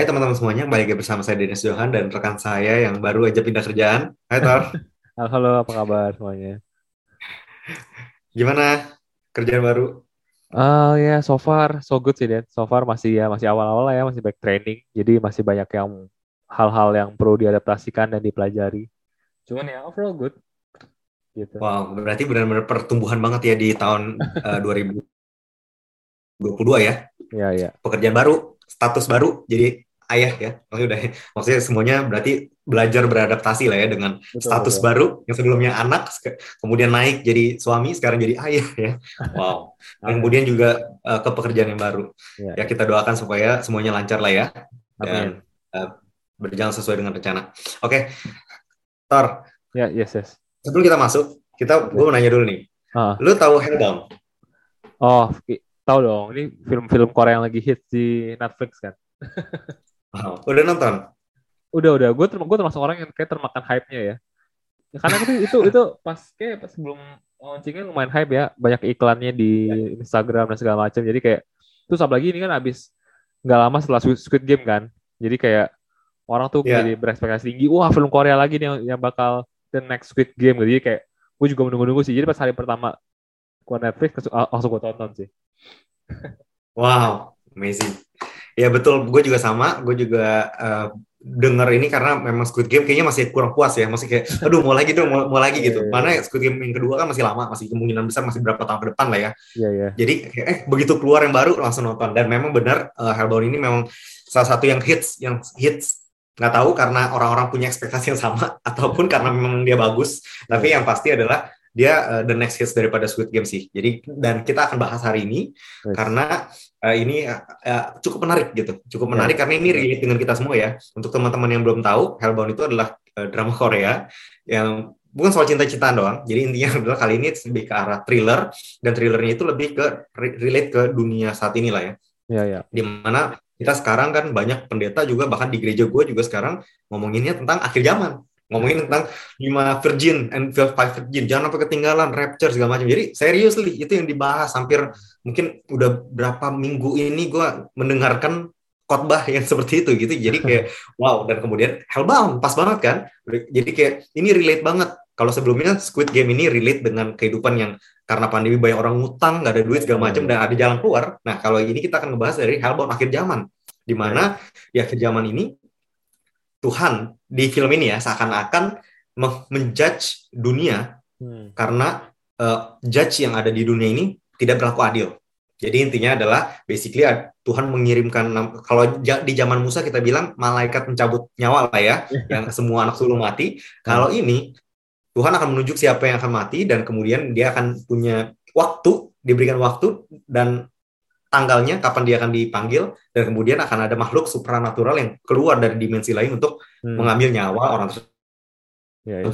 Hai teman-teman semuanya, balik lagi bersama saya Dennis Johan dan rekan saya yang baru aja pindah kerjaan. Hai Tor. Halo, apa kabar semuanya? Gimana kerjaan baru? Oh ya, so far so good sih, Den. So far masih ya masih awal-awal lah ya, masih back training. Jadi masih banyak yang hal-hal yang perlu diadaptasikan dan dipelajari. Cuman ya overall good. Gitu. Wow, berarti benar-benar pertumbuhan banget ya di tahun uh, 2022 ya? Iya, iya. Pekerjaan baru, status baru jadi ayah ya. Maksudnya udah. Maksudnya semuanya berarti belajar beradaptasi lah ya dengan betul, status betul. baru yang sebelumnya anak kemudian naik jadi suami sekarang jadi ayah ya. Wow. Dan kemudian juga uh, ke pekerjaan yang baru. Ya, ya kita doakan supaya semuanya lancar lah ya. Dan uh, berjalan sesuai dengan rencana. Oke. Okay. Tor ya yes yes. Sebelum kita masuk kita gue mau nanya dulu nih. Uh. lu tahu Hellbound oh tahu dong. Ini film-film Korea yang lagi hit di Netflix kan Wow. Udah nonton? Udah udah. Gue gue termasuk orang yang kayak termakan hype-nya ya. Karena itu itu itu pas kayak pas sebelum launchingnya lumayan hype ya. Banyak iklannya di Instagram dan segala macam. Jadi kayak terus apalagi ini kan abis nggak lama setelah Squid Game kan. Jadi kayak orang tuh yeah. jadi berekspektasi tinggi. Wah film Korea lagi nih yang, yang bakal the next Squid Game. Jadi kayak gue juga menunggu-nunggu sih. Jadi pas hari pertama gue Netflix langsung gue tonton sih. wow, amazing. Ya betul, gue juga sama. Gue juga uh, denger ini karena memang Squid Game kayaknya masih kurang puas ya, masih kayak, aduh mau lagi dong, mau, mau lagi gitu. Iya, iya, Mana iya. Squid Game yang kedua kan masih lama, masih kemungkinan besar masih berapa tahun ke depan lah ya. Iya iya. Jadi eh begitu keluar yang baru langsung nonton dan memang benar uh, Hellbound ini memang salah satu yang hits, yang hits nggak tahu karena orang-orang punya ekspektasi yang sama ataupun karena memang dia bagus. Tapi yang pasti adalah dia uh, the next hits daripada Squid Game sih. Jadi dan kita akan bahas hari ini yes. karena uh, ini uh, cukup menarik gitu, cukup menarik yeah. karena ini relate dengan kita semua ya. Untuk teman-teman yang belum tahu, Hellbound itu adalah uh, drama Korea yang bukan soal cinta-cintaan doang. Jadi intinya adalah kali ini lebih ke arah thriller dan thrillernya itu lebih ke relate ke dunia saat ini lah ya. Iya iya. Yeah. Di mana kita sekarang kan banyak pendeta juga bahkan di gereja gue juga sekarang ngomonginnya tentang akhir zaman ngomongin tentang lima virgin and five virgin. Jangan sampai ketinggalan rapture segala macam. Jadi seriously itu yang dibahas hampir mungkin udah berapa minggu ini gue mendengarkan khotbah yang seperti itu gitu. Jadi kayak wow dan kemudian hellbound. Pas banget kan? Jadi kayak ini relate banget. Kalau sebelumnya Squid Game ini relate dengan kehidupan yang karena pandemi banyak orang ngutang nggak ada duit segala macam dan ada jalan keluar. Nah kalau ini kita akan ngebahas dari hellbound akhir zaman. Di mana di akhir zaman ini Tuhan di film ini ya seakan-akan menjudge dunia hmm. karena uh, judge yang ada di dunia ini tidak berlaku adil. Jadi intinya adalah basically Tuhan mengirimkan kalau di zaman Musa kita bilang malaikat mencabut nyawa lah ya, yang semua anak sulung mati. Kalau hmm. ini Tuhan akan menunjuk siapa yang akan mati dan kemudian dia akan punya waktu, diberikan waktu dan tanggalnya kapan dia akan dipanggil dan kemudian akan ada makhluk supranatural yang keluar dari dimensi lain untuk hmm. mengambil nyawa orang tersebut. Ya, ya.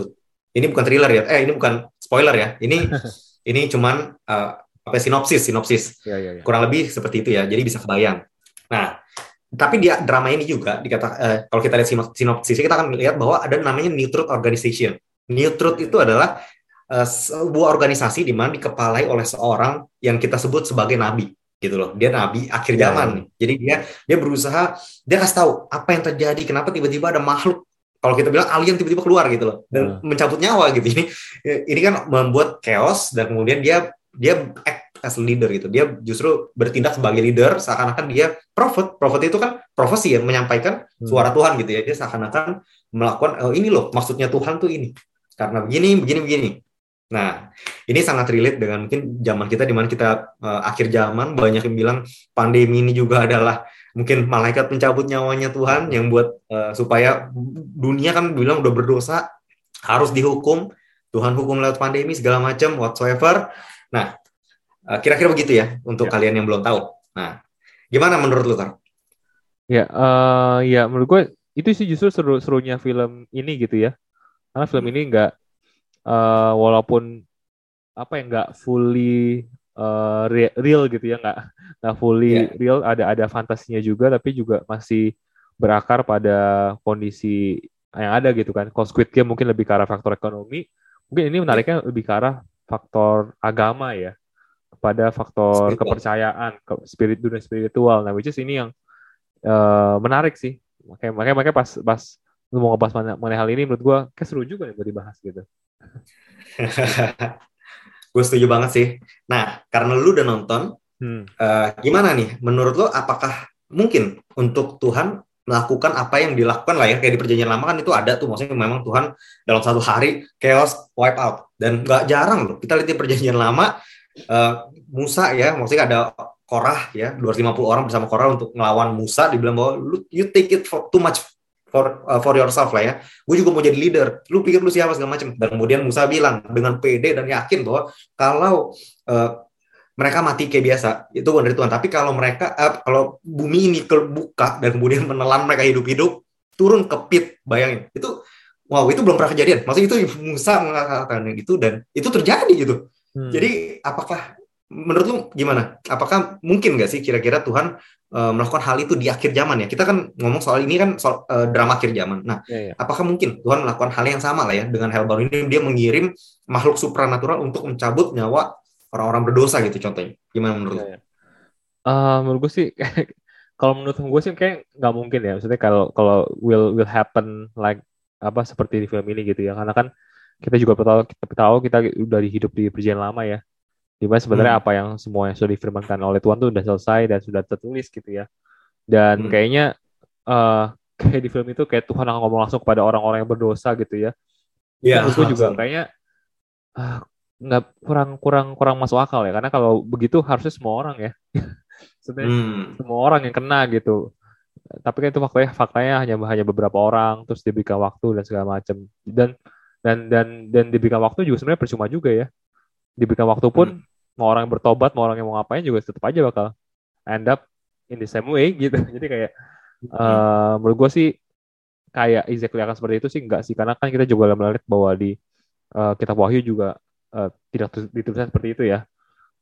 Ini bukan thriller ya, eh ini bukan spoiler ya. Ini ini cuman uh, apa sinopsis sinopsis. Ya, ya, ya. Kurang lebih seperti itu ya. Jadi bisa kebayang. Nah, tapi dia drama ini juga dikata uh, kalau kita lihat sinopsis kita akan lihat bahwa ada namanya New Truth Organization. New Truth itu adalah uh, sebuah organisasi di mana dikepalai oleh seorang yang kita sebut sebagai nabi gitu loh. Dia nabi akhir iya, zaman. Ya, Jadi dia dia berusaha dia kasih tahu apa yang terjadi, kenapa tiba-tiba ada makhluk kalau kita bilang alien tiba-tiba keluar gitu loh dan ya. mencabut nyawa gitu. Ini ini kan membuat chaos dan kemudian dia dia act as leader gitu. Dia justru bertindak sebagai leader seakan-akan dia prophet. Prophet itu kan profesi ya, menyampaikan hmm. suara Tuhan gitu ya. Dia seakan-akan melakukan oh, ini loh maksudnya Tuhan tuh ini. Karena begini, begini, begini. Nah, ini sangat relate dengan mungkin zaman kita di mana kita uh, akhir zaman banyak yang bilang pandemi ini juga adalah mungkin malaikat pencabut nyawanya Tuhan yang buat uh, supaya dunia kan bilang udah berdosa harus dihukum Tuhan hukum lewat pandemi segala macam whatsoever. Nah, uh, kira-kira begitu ya untuk ya. kalian yang belum tahu. Nah, gimana menurut lu Kar? Ya, uh, ya menurut gue itu sih justru seru-serunya film ini gitu ya. Karena film ini nggak uh, walaupun apa ya nggak fully uh, real gitu ya nggak nggak fully yeah. real ada ada fantasinya juga tapi juga masih berakar pada kondisi yang ada gitu kan. Kalau Squid Game mungkin lebih ke arah faktor ekonomi, mungkin ini menariknya lebih ke arah faktor agama ya, kepada faktor spiritual. kepercayaan, ke spirit dunia spiritual. Nah, which is ini yang uh, menarik sih makanya makanya makanya pas pas lu mau ngebahas mengenai hal ini menurut gue kayak seru juga nih buat dibahas gitu gue setuju banget sih. Nah karena lu udah nonton hmm. uh, gimana nih? Menurut lo apakah mungkin untuk Tuhan melakukan apa yang dilakukan? Lah ya kayak di perjanjian lama kan itu ada tuh. Maksudnya memang Tuhan dalam satu hari chaos wipe out. Dan nggak jarang loh kita lihat di perjanjian lama uh, Musa ya maksudnya ada Korah ya 250 orang bersama Korah untuk melawan Musa. Dibilang bahwa you take it for too much for uh, for yourself lah ya. Gue juga mau jadi leader. Lu pikir lu siapa segala macam dan kemudian Musa bilang dengan pede dan yakin bahwa kalau uh, mereka mati kayak biasa itu bukan dari Tuhan. Tapi kalau mereka uh, kalau bumi ini kebuka dan kemudian menelan mereka hidup-hidup turun ke pit bayangin. Itu wow itu belum pernah kejadian. Maksudnya itu Musa mengatakan itu dan itu terjadi gitu. Hmm. jadi apakah menurut lu gimana apakah mungkin nggak sih kira-kira Tuhan uh, melakukan hal itu di akhir zaman ya kita kan ngomong soal ini kan soal uh, drama akhir zaman nah ya, ya. apakah mungkin Tuhan melakukan hal yang sama lah ya dengan hal baru ini dia mengirim makhluk supranatural untuk mencabut nyawa orang-orang berdosa gitu contohnya. Gimana menurut ya, ya. Uh, menurut gue sih kalau menurut gue sih kayak nggak mungkin ya. Maksudnya kalau kalau will will happen like apa seperti di film ini gitu ya. Karena kan kita juga tahu kita tahu kita udah hidup di perjanjian lama ya. Di mana sebenarnya hmm. apa yang semua yang sudah difirmankan oleh Tuhan tuh udah selesai dan sudah tertulis gitu ya. Dan hmm. kayaknya uh, kayak di film itu kayak Tuhan akan ngomong langsung kepada orang-orang yang berdosa gitu ya. Iya. Yeah, gue juga kayaknya uh, nggak kurang kurang kurang masuk akal ya karena kalau begitu harusnya semua orang ya sebenarnya hmm. semua orang yang kena gitu tapi kan itu faktanya faktanya hanya hanya beberapa orang terus diberikan waktu dan segala macam dan dan dan dan diberikan waktu juga sebenarnya percuma juga ya diberikan waktu pun hmm. mau orang yang bertobat mau orang yang mau ngapain juga tetap aja bakal end up in the same way gitu jadi kayak hmm. uh, menurut gue sih kayak exactly akan seperti itu sih enggak sih karena kan kita juga melihat bahwa di uh, kitab Wahyu juga uh, tidak dituliskan seperti itu ya.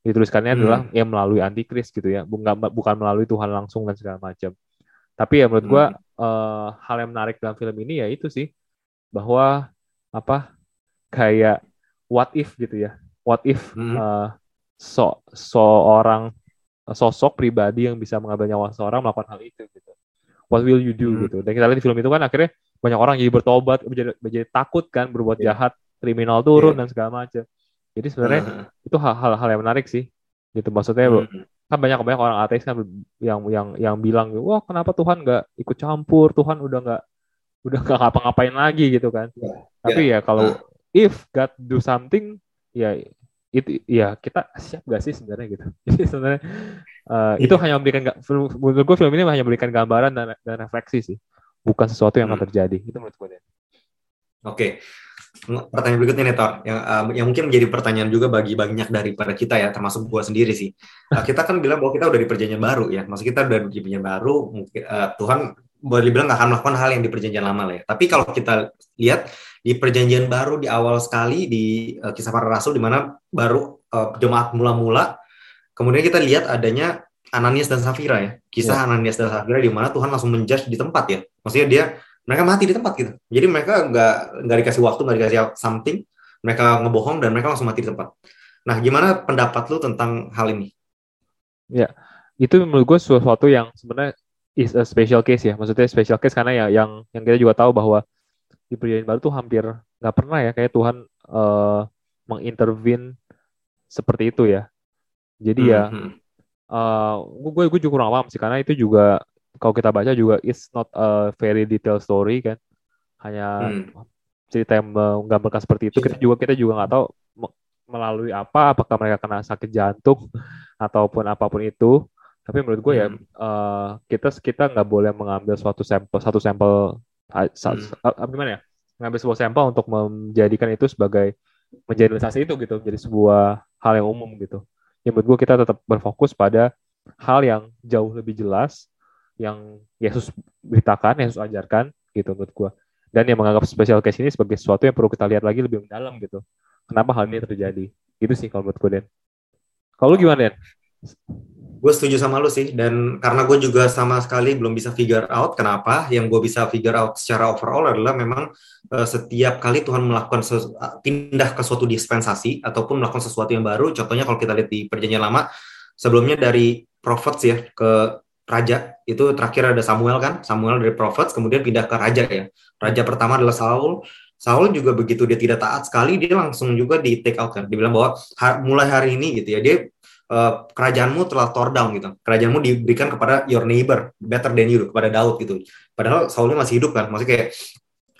Dituliskannya hmm. adalah yang melalui antikris gitu ya, bukan bukan melalui Tuhan langsung dan segala macam. Tapi ya menurut gue hmm. uh, hal yang menarik dalam film ini ya itu sih bahwa apa kayak what if gitu ya, what if hmm. uh, so seorang sosok pribadi yang bisa mengambil nyawa seorang melakukan hal itu gitu. What will you do hmm. gitu. Dan kita lihat di film itu kan akhirnya banyak orang jadi bertobat, menjadi, menjadi takut kan berbuat yeah. jahat, kriminal turun yeah. dan segala macam. Jadi sebenarnya uh. itu hal-hal yang menarik sih. Gitu maksudnya hmm. kan banyak banyak orang ateis kan yang yang yang bilang wah kenapa Tuhan nggak ikut campur Tuhan udah nggak udah nggak ngapa-ngapain lagi gitu kan. Yeah. Tapi yeah. ya kalau uh. if God do something ya itu ya kita siap gak sih sebenarnya gitu. Jadi sebenarnya uh, itu hanya memberikan menurut gue film ini hanya memberikan gambaran dan, dan refleksi sih, bukan sesuatu yang hmm. akan terjadi. Itu menurut gue. Oke, okay pertanyaan berikutnya nih Tor, yang, uh, yang mungkin menjadi pertanyaan juga bagi banyak daripada kita ya, termasuk gua sendiri sih. Uh, kita kan bilang bahwa kita udah di perjanjian baru ya, maksud kita udah di perjanjian baru, mungkin uh, Tuhan boleh dibilang nggak akan melakukan hal yang di perjanjian lama lah ya. Tapi kalau kita lihat di perjanjian baru di awal sekali di uh, kisah para rasul di mana baru uh, jemaat mula-mula, kemudian kita lihat adanya Ananias dan Safira ya, kisah yeah. Ananias dan Safira di mana Tuhan langsung menjudge di tempat ya. Maksudnya dia mereka mati di tempat gitu. Jadi mereka nggak nggak dikasih waktu, nggak dikasih something, mereka ngebohong dan mereka langsung mati di tempat. Nah, gimana pendapat lu tentang hal ini? Ya, itu menurut gue sesuatu yang sebenarnya is a special case ya. Maksudnya special case karena ya yang yang kita juga tahu bahwa di perjanjian baru tuh hampir nggak pernah ya kayak Tuhan uh, mengintervene seperti itu ya. Jadi mm -hmm. ya, uh, gue gue juga kurang paham sih karena itu juga kalau kita baca juga it's not a very detailed story kan hanya hmm. cerita yang menggambarkan seperti itu kita juga kita juga nggak tahu melalui apa apakah mereka kena sakit jantung ataupun apa pun itu tapi menurut gue ya, hmm. uh, kita kita nggak boleh mengambil suatu sampel satu sampel hmm. gimana ya mengambil sebuah sampel untuk menjadikan itu sebagai menjadi itu gitu jadi sebuah hal yang umum gitu ya menurut gue kita tetap berfokus pada hal yang jauh lebih jelas yang Yesus beritakan, Yesus ajarkan gitu menurut gue. Dan yang menganggap special case ini sebagai sesuatu yang perlu kita lihat lagi lebih mendalam gitu. Kenapa hal ini terjadi? Itu sih kalau menurut gue, Den. Kalau gimana, Den? Gue setuju sama lu sih, dan karena gue juga sama sekali belum bisa figure out kenapa, yang gue bisa figure out secara overall adalah memang uh, setiap kali Tuhan melakukan pindah ke suatu dispensasi, ataupun melakukan sesuatu yang baru, contohnya kalau kita lihat di perjanjian lama, sebelumnya dari prophets ya, ke raja itu terakhir ada Samuel kan Samuel dari prophets kemudian pindah ke raja ya. Raja pertama adalah Saul. Saul juga begitu dia tidak taat sekali dia langsung juga di take out kan. Dibilang bahwa mulai hari ini gitu ya dia uh, kerajaanmu telah tore down gitu. Kerajaanmu diberikan kepada your neighbor better than you kepada Daud gitu. Padahal Saulnya masih hidup kan. Maksudnya kayak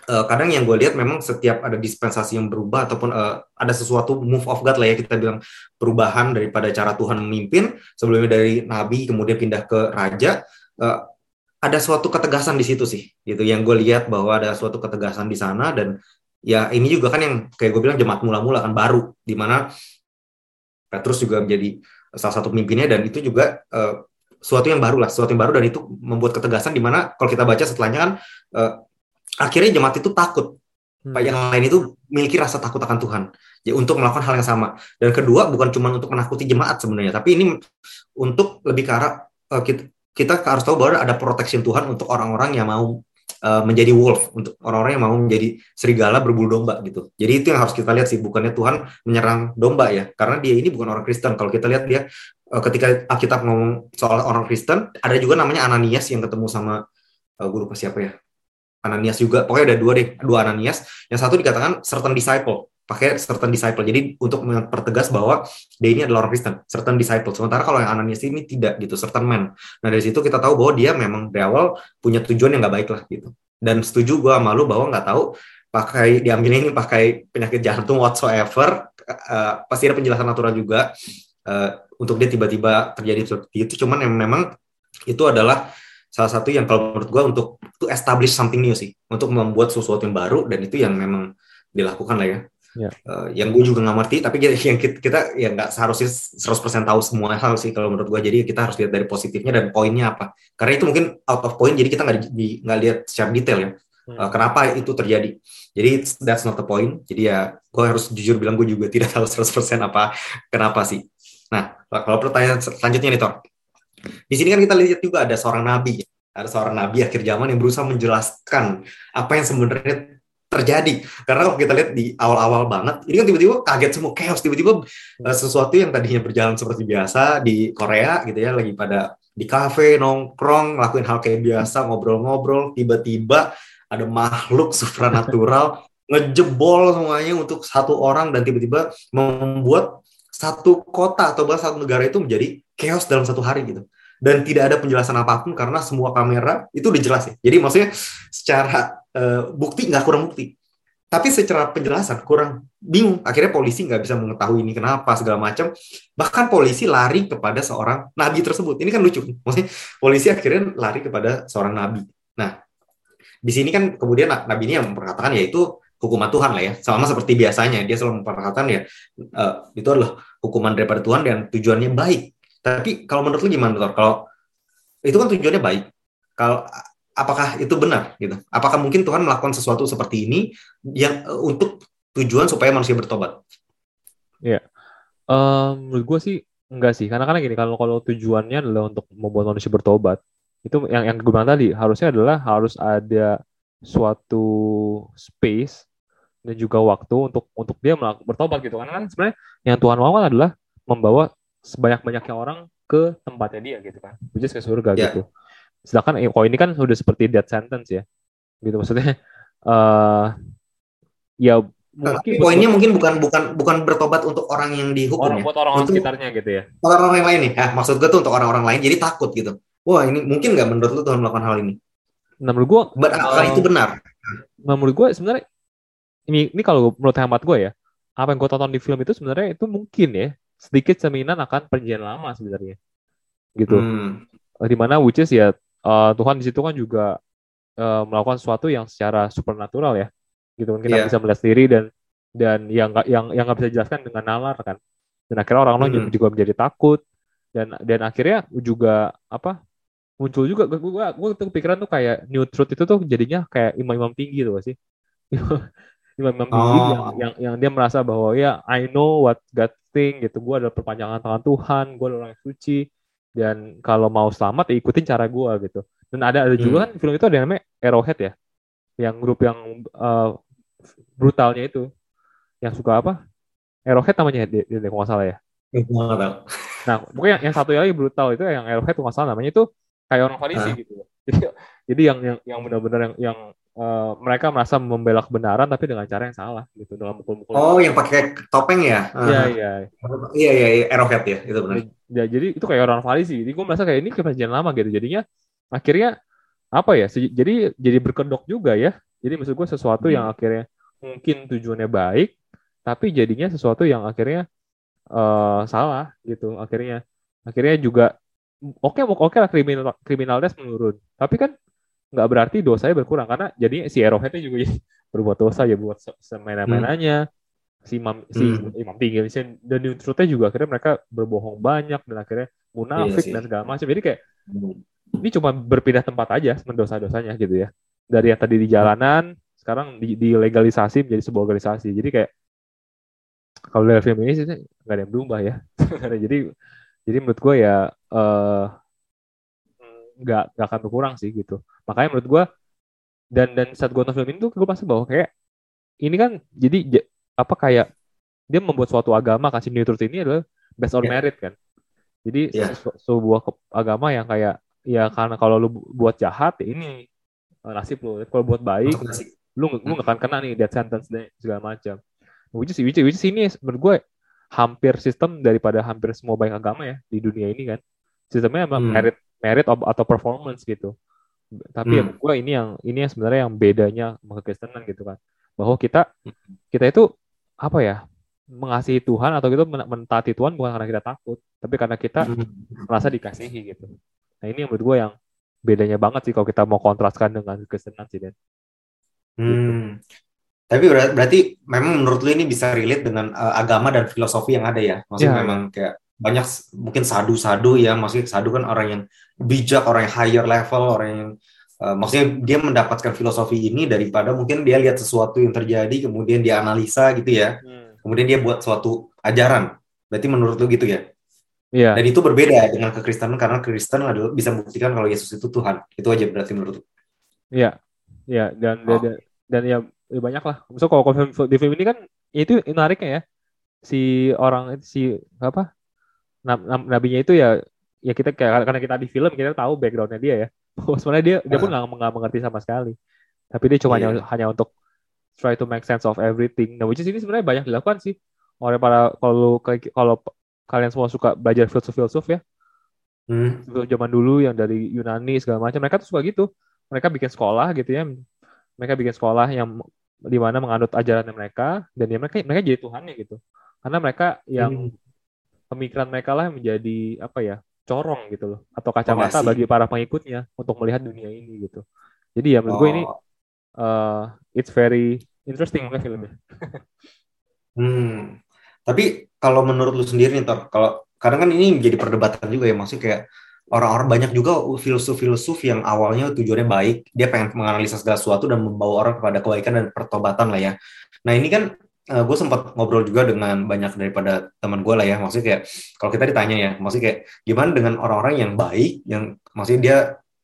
uh, kadang yang gue lihat memang setiap ada dispensasi yang berubah ataupun uh, ada sesuatu move of God lah ya kita bilang perubahan daripada cara Tuhan memimpin sebelumnya dari nabi kemudian pindah ke raja uh, ada suatu ketegasan di situ sih gitu. Yang gue lihat bahwa ada suatu ketegasan di sana dan ya ini juga kan yang kayak gue bilang jemaat mula-mula kan baru di mana Petrus juga menjadi salah satu pemimpinnya dan itu juga uh, suatu yang baru lah, suatu yang baru dan itu membuat ketegasan di mana kalau kita baca setelahnya kan uh, akhirnya jemaat itu takut. Hmm. Yang lain itu memiliki rasa takut akan Tuhan ya untuk melakukan hal yang sama. Dan kedua bukan cuma untuk menakuti jemaat sebenarnya, tapi ini untuk lebih ke arah uh, kita, kita harus tahu bahwa ada protection Tuhan untuk orang-orang yang mau uh, menjadi wolf untuk orang-orang yang mau menjadi serigala berbulu domba gitu. Jadi itu yang harus kita lihat sih bukannya Tuhan menyerang domba ya, karena dia ini bukan orang Kristen. Kalau kita lihat dia uh, ketika kita ngomong soal orang Kristen, ada juga namanya Ananias yang ketemu sama uh, lupa siapa ya Ananias juga, pokoknya ada dua deh, dua Ananias. Yang satu dikatakan certain disciple, pakai certain disciple. Jadi untuk mempertegas bahwa dia ini adalah orang Kristen, certain disciple. Sementara kalau yang Ananias ini tidak gitu, certain man. Nah dari situ kita tahu bahwa dia memang dari awal punya tujuan yang nggak baik lah gitu. Dan setuju gue malu bahwa nggak tahu pakai diambil ini pakai penyakit jantung whatsoever, uh, pasti ada penjelasan natural juga uh, untuk dia tiba-tiba terjadi seperti itu. Cuman yang memang itu adalah salah satu yang kalau menurut gue untuk to establish something new sih untuk membuat sesuatu yang baru dan itu yang memang dilakukan lah ya. Yeah. Ya. Uh, yang gue juga nggak ngerti, tapi yang kita, kita ya nggak seharusnya 100% tahu semua hal sih kalau menurut gue. Jadi kita harus lihat dari positifnya dan poinnya apa. Karena itu mungkin out of point, jadi kita nggak nggak lihat secara detail ya. Uh, kenapa itu terjadi? Jadi that's not the point. Jadi ya gue harus jujur bilang gue juga tidak tahu 100% apa kenapa sih. Nah kalau pertanyaan selanjutnya nih Tor, di sini kan kita lihat juga ada seorang nabi, ada seorang nabi akhir zaman yang berusaha menjelaskan apa yang sebenarnya terjadi. Karena kalau kita lihat di awal-awal banget, ini kan tiba-tiba kaget semua, chaos. Tiba-tiba uh, sesuatu yang tadinya berjalan seperti biasa di Korea gitu ya, lagi pada di kafe nongkrong, ngelakuin hal kayak biasa, ngobrol-ngobrol, tiba-tiba ada makhluk supranatural ngejebol semuanya untuk satu orang dan tiba-tiba membuat satu kota atau bahkan satu negara itu menjadi chaos dalam satu hari gitu. Dan tidak ada penjelasan apa pun karena semua kamera itu udah jelas ya. Jadi maksudnya secara uh, bukti nggak kurang bukti. Tapi secara penjelasan kurang. Bingung. Akhirnya polisi nggak bisa mengetahui ini kenapa segala macam. Bahkan polisi lari kepada seorang nabi tersebut. Ini kan lucu. Maksudnya polisi akhirnya lari kepada seorang nabi. Nah di sini kan kemudian nabi ini yang memperkatakan yaitu hukuman Tuhan lah ya. Sama seperti biasanya dia selalu memperkatakan ya uh, itu adalah hukuman daripada Tuhan dan tujuannya baik. Tapi kalau menurut lu gimana, Tor? Kalau itu kan tujuannya baik. Kalau apakah itu benar gitu? Apakah mungkin Tuhan melakukan sesuatu seperti ini yang uh, untuk tujuan supaya manusia bertobat? Iya. Um, menurut gue sih enggak sih. Karena kan gini, kalau kalau tujuannya adalah untuk membuat manusia bertobat, itu yang yang gue bilang tadi harusnya adalah harus ada suatu space dan juga waktu untuk untuk dia melakukan bertobat gitu karena kan sebenarnya yang Tuhan mau kan adalah membawa sebanyak-banyaknya orang ke tempatnya dia gitu kan, which is ke surga yeah. gitu. Sedangkan kalau ini kan sudah seperti death sentence ya, gitu maksudnya. Uh, ya mungkin poinnya mungkin bukan bukan bukan bertobat untuk orang yang dihukum orang, ya. Buat orang-orang sekitarnya gitu ya. Orang-orang yang lain nih. Ya, maksud gue tuh untuk orang-orang lain jadi takut gitu. Wah, ini mungkin nggak menurut lu Tuhan melakukan hal ini? Nah, menurut gue apakah uh, itu benar? Nah, menurut gue sebenarnya ini ini kalau menurut hemat gue ya, apa yang gue tonton di film itu sebenarnya itu mungkin ya sedikit cerminan akan perjanjian lama sebenarnya gitu hmm. di mana which is ya uh, Tuhan di situ kan juga uh, melakukan sesuatu yang secara supernatural ya. Gitu kan kita yeah. bisa melihat sendiri dan dan yang nggak yang yang nggak bisa dijelaskan dengan nalar kan. Dan akhirnya orang-orang hmm. juga menjadi takut. Dan dan akhirnya juga apa muncul juga. Gue gue gue tuh pikiran tuh kayak new truth itu tuh jadinya kayak imam-imam tinggi tuh sih? Imam-imam tinggi oh. yang, yang yang dia merasa bahwa ya I know what God think gitu. Gue adalah perpanjangan tangan Tuhan. Gue adalah orang yang suci dan kalau mau selamat ya ikutin cara gue gitu. Dan ada ada juga hmm. kan film itu ada yang namanya Arrowhead ya? Yang grup yang uh, brutalnya itu. Yang suka apa? Arrowhead namanya dia, dia, dia nggak salah ya? Nah pokoknya yang, yang satu lagi brutal itu yang Arrowhead nggak salah namanya itu kayak orang Ah. gitu. Jadi jadi yang yang yang benar-benar yang yang eh, mereka merasa membela kebenaran tapi dengan cara yang salah gitu dengan mukul-mukul. Oh, yang pakai topeng ya? Iya Ah. iya. Iya, iya, iya, Arrowhead ya, itu benar. Ya, jadi itu kayak orang Farisi. Jadi gue merasa kayak ini kepercayaan lama gitu. Jadinya akhirnya apa ya? Jadi jadi berkedok juga ya. Jadi maksud gue sesuatu yang akhirnya mungkin tujuannya baik, tapi jadinya sesuatu yang akhirnya eh, salah gitu. Akhirnya akhirnya juga oke oke lah kriminal kriminalitas menurun. Tapi kan nggak berarti dosanya berkurang karena jadinya si Arrowhead-nya juga jadi berbuat dosa ya buat se- semena-menanya si imam si Hmm. imam tinggi si dan di truth-nya juga akhirnya mereka berbohong banyak dan akhirnya munafik Iya dan segala macam. Jadi kayak ini cuma berpindah tempat aja dosa-dosanya gitu ya. Dari yang tadi di jalanan sekarang di, dilegalisasi menjadi sebuah organisasi. Jadi kayak kalau dari film ini sih nggak ada yang berubah ya. Jadi jadi menurut gue ya eh nggak nggak akan berkurang sih gitu makanya menurut gue dan dan saat gue nonton film ini tuh gue pasti bahwa kayak ini kan jadi apa kayak dia membuat suatu agama si New Truth ini adalah based on Iya. merit kan jadi Iya. se- sebuah agama yang kayak ya karena kalau lu bu- buat jahat ya ini eh, nasib lu kalau buat baik Masuk lu lu nggak akan kena nih death sentence dan segala macam which is which is, which is ini menurut gue hampir sistem daripada hampir semua banyak agama ya di dunia ini kan sistemnya emang Hmm. merit merit atau performance gitu tapi ya Hmm. menurut gue ini yang ini yang sebenarnya yang bedanya sama kekristenan gitu kan bahwa kita kita itu apa ya mengasihi Tuhan atau men- mentaati Tuhan bukan karena kita takut tapi karena kita Hmm. merasa dikasihi gitu nah ini yang menurut gue yang bedanya banget sih kalau kita mau kontraskan dengan kekristenan sih Dan. Hmm. Tapi ber- berarti memang menurut lu ini bisa relate dengan uh, agama dan filosofi yang ada ya? Maksudnya Ya. memang kayak banyak mungkin sadu-sadu ya, maksudnya sadu kan orang yang bijak, orang yang higher level, orang yang uh, maksudnya dia mendapatkan filosofi ini daripada mungkin dia lihat sesuatu yang terjadi kemudian dia analisa gitu ya, kemudian dia buat suatu ajaran. Berarti menurut lu gitu ya? Iya. Dan itu berbeda dengan kekristenan karena Kristen adalah bisa membuktikan kalau Yesus itu Tuhan. Itu aja berarti menurut lu. Iya, iya dan Oh. dan, dan ya, ya banyak lah. Misal kalau di film ini kan itu menariknya ya si orang si apa nabinya itu ya ya kita karena kita di film kita tahu backgroundnya dia ya. Bahwa sebenarnya dia dia pun nggak nggak mengerti sama sekali. Tapi dia cuma Iya. hanya hanya untuk try to make sense of everything. Nah, which is ini sebenarnya banyak dilakukan sih oleh para kalau kalau kalian semua suka belajar filsuf-filsuf ya Hmm. filsuf zaman dulu yang dari Yunani segala macam mereka tuh suka gitu mereka bikin sekolah gitu ya mereka bikin sekolah yang di mana menganut ajaran mereka dan ya mereka mereka jadi Tuhannya gitu karena mereka yang Hmm. Pemikiran mereka lah yang menjadi apa ya corong gitu loh atau kacamata Fondasi. bagi para pengikutnya untuk melihat dunia ini gitu jadi ya menurut gue ini Oh. uh, it's very interesting mungkin filmnya Hmm. Tapi kalau menurut lu sendiri nih, Tor, kalau kadang kan ini menjadi perdebatan juga ya, maksudnya kayak orang-orang banyak juga filosof-filosof yang awalnya tujuannya baik, dia pengen menganalisa segala sesuatu dan membawa orang kepada kebaikan dan pertobatan lah ya. Nah ini kan gue sempat ngobrol juga dengan banyak daripada teman gue lah ya, maksudnya kayak kalau kita ditanya ya, maksudnya kayak gimana dengan orang-orang yang baik, yang maksudnya dia,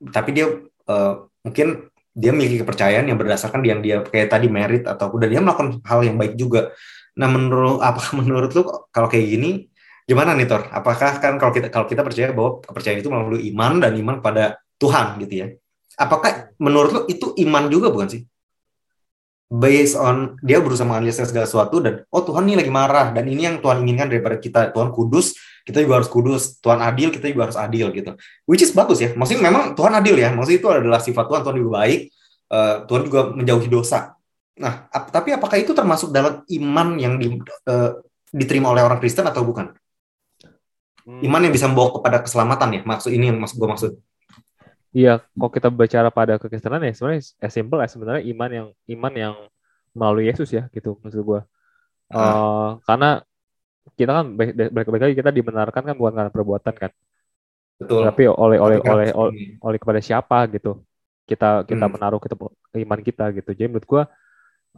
tapi dia eh, mungkin dia memiliki kepercayaan yang berdasarkan yang dia kayak tadi merit atau dan dia melakukan hal yang baik juga. Nah, menurut apakah menurut lu kalau kayak gini gimana nih Tor? Apakah kan kalau kita kalau kita percaya bahwa kepercayaan itu melalui iman dan iman pada Tuhan gitu ya. Apakah menurut lu itu iman juga bukan sih? Based on dia berusaha menganalisa segala sesuatu dan oh Tuhan ini lagi marah dan ini yang Tuhan inginkan daripada kita. Tuhan kudus, kita juga harus kudus. Tuhan adil, kita juga harus adil gitu. Which is bagus ya. Maksudnya memang Tuhan adil ya. Maksudnya itu adalah sifat Tuhan. Tuhan juga baik. Eh, Tuhan juga menjauhi dosa. Nah, ap- tapi apakah itu termasuk dalam iman yang di- eh, diterima oleh orang Kristen atau bukan? Iman yang bisa membawa kepada keselamatan ya? Maksud ini yang maksud gue maksud. Iya, kalau kita bicara pada kekristenan ya sebenarnya as simple as sebenarnya iman yang iman yang melalui Yesus ya gitu maksud gua. Ah. Eh, karena kita kan baik baik baik lagi kita dibenarkan kan bukan karena perbuatan kan, Betul. tapi oleh oleh Tapi oleh oleh, oleh kepada siapa gitu. Kita kita Hmm. menaruh kita iman kita gitu. Jadi menurut gua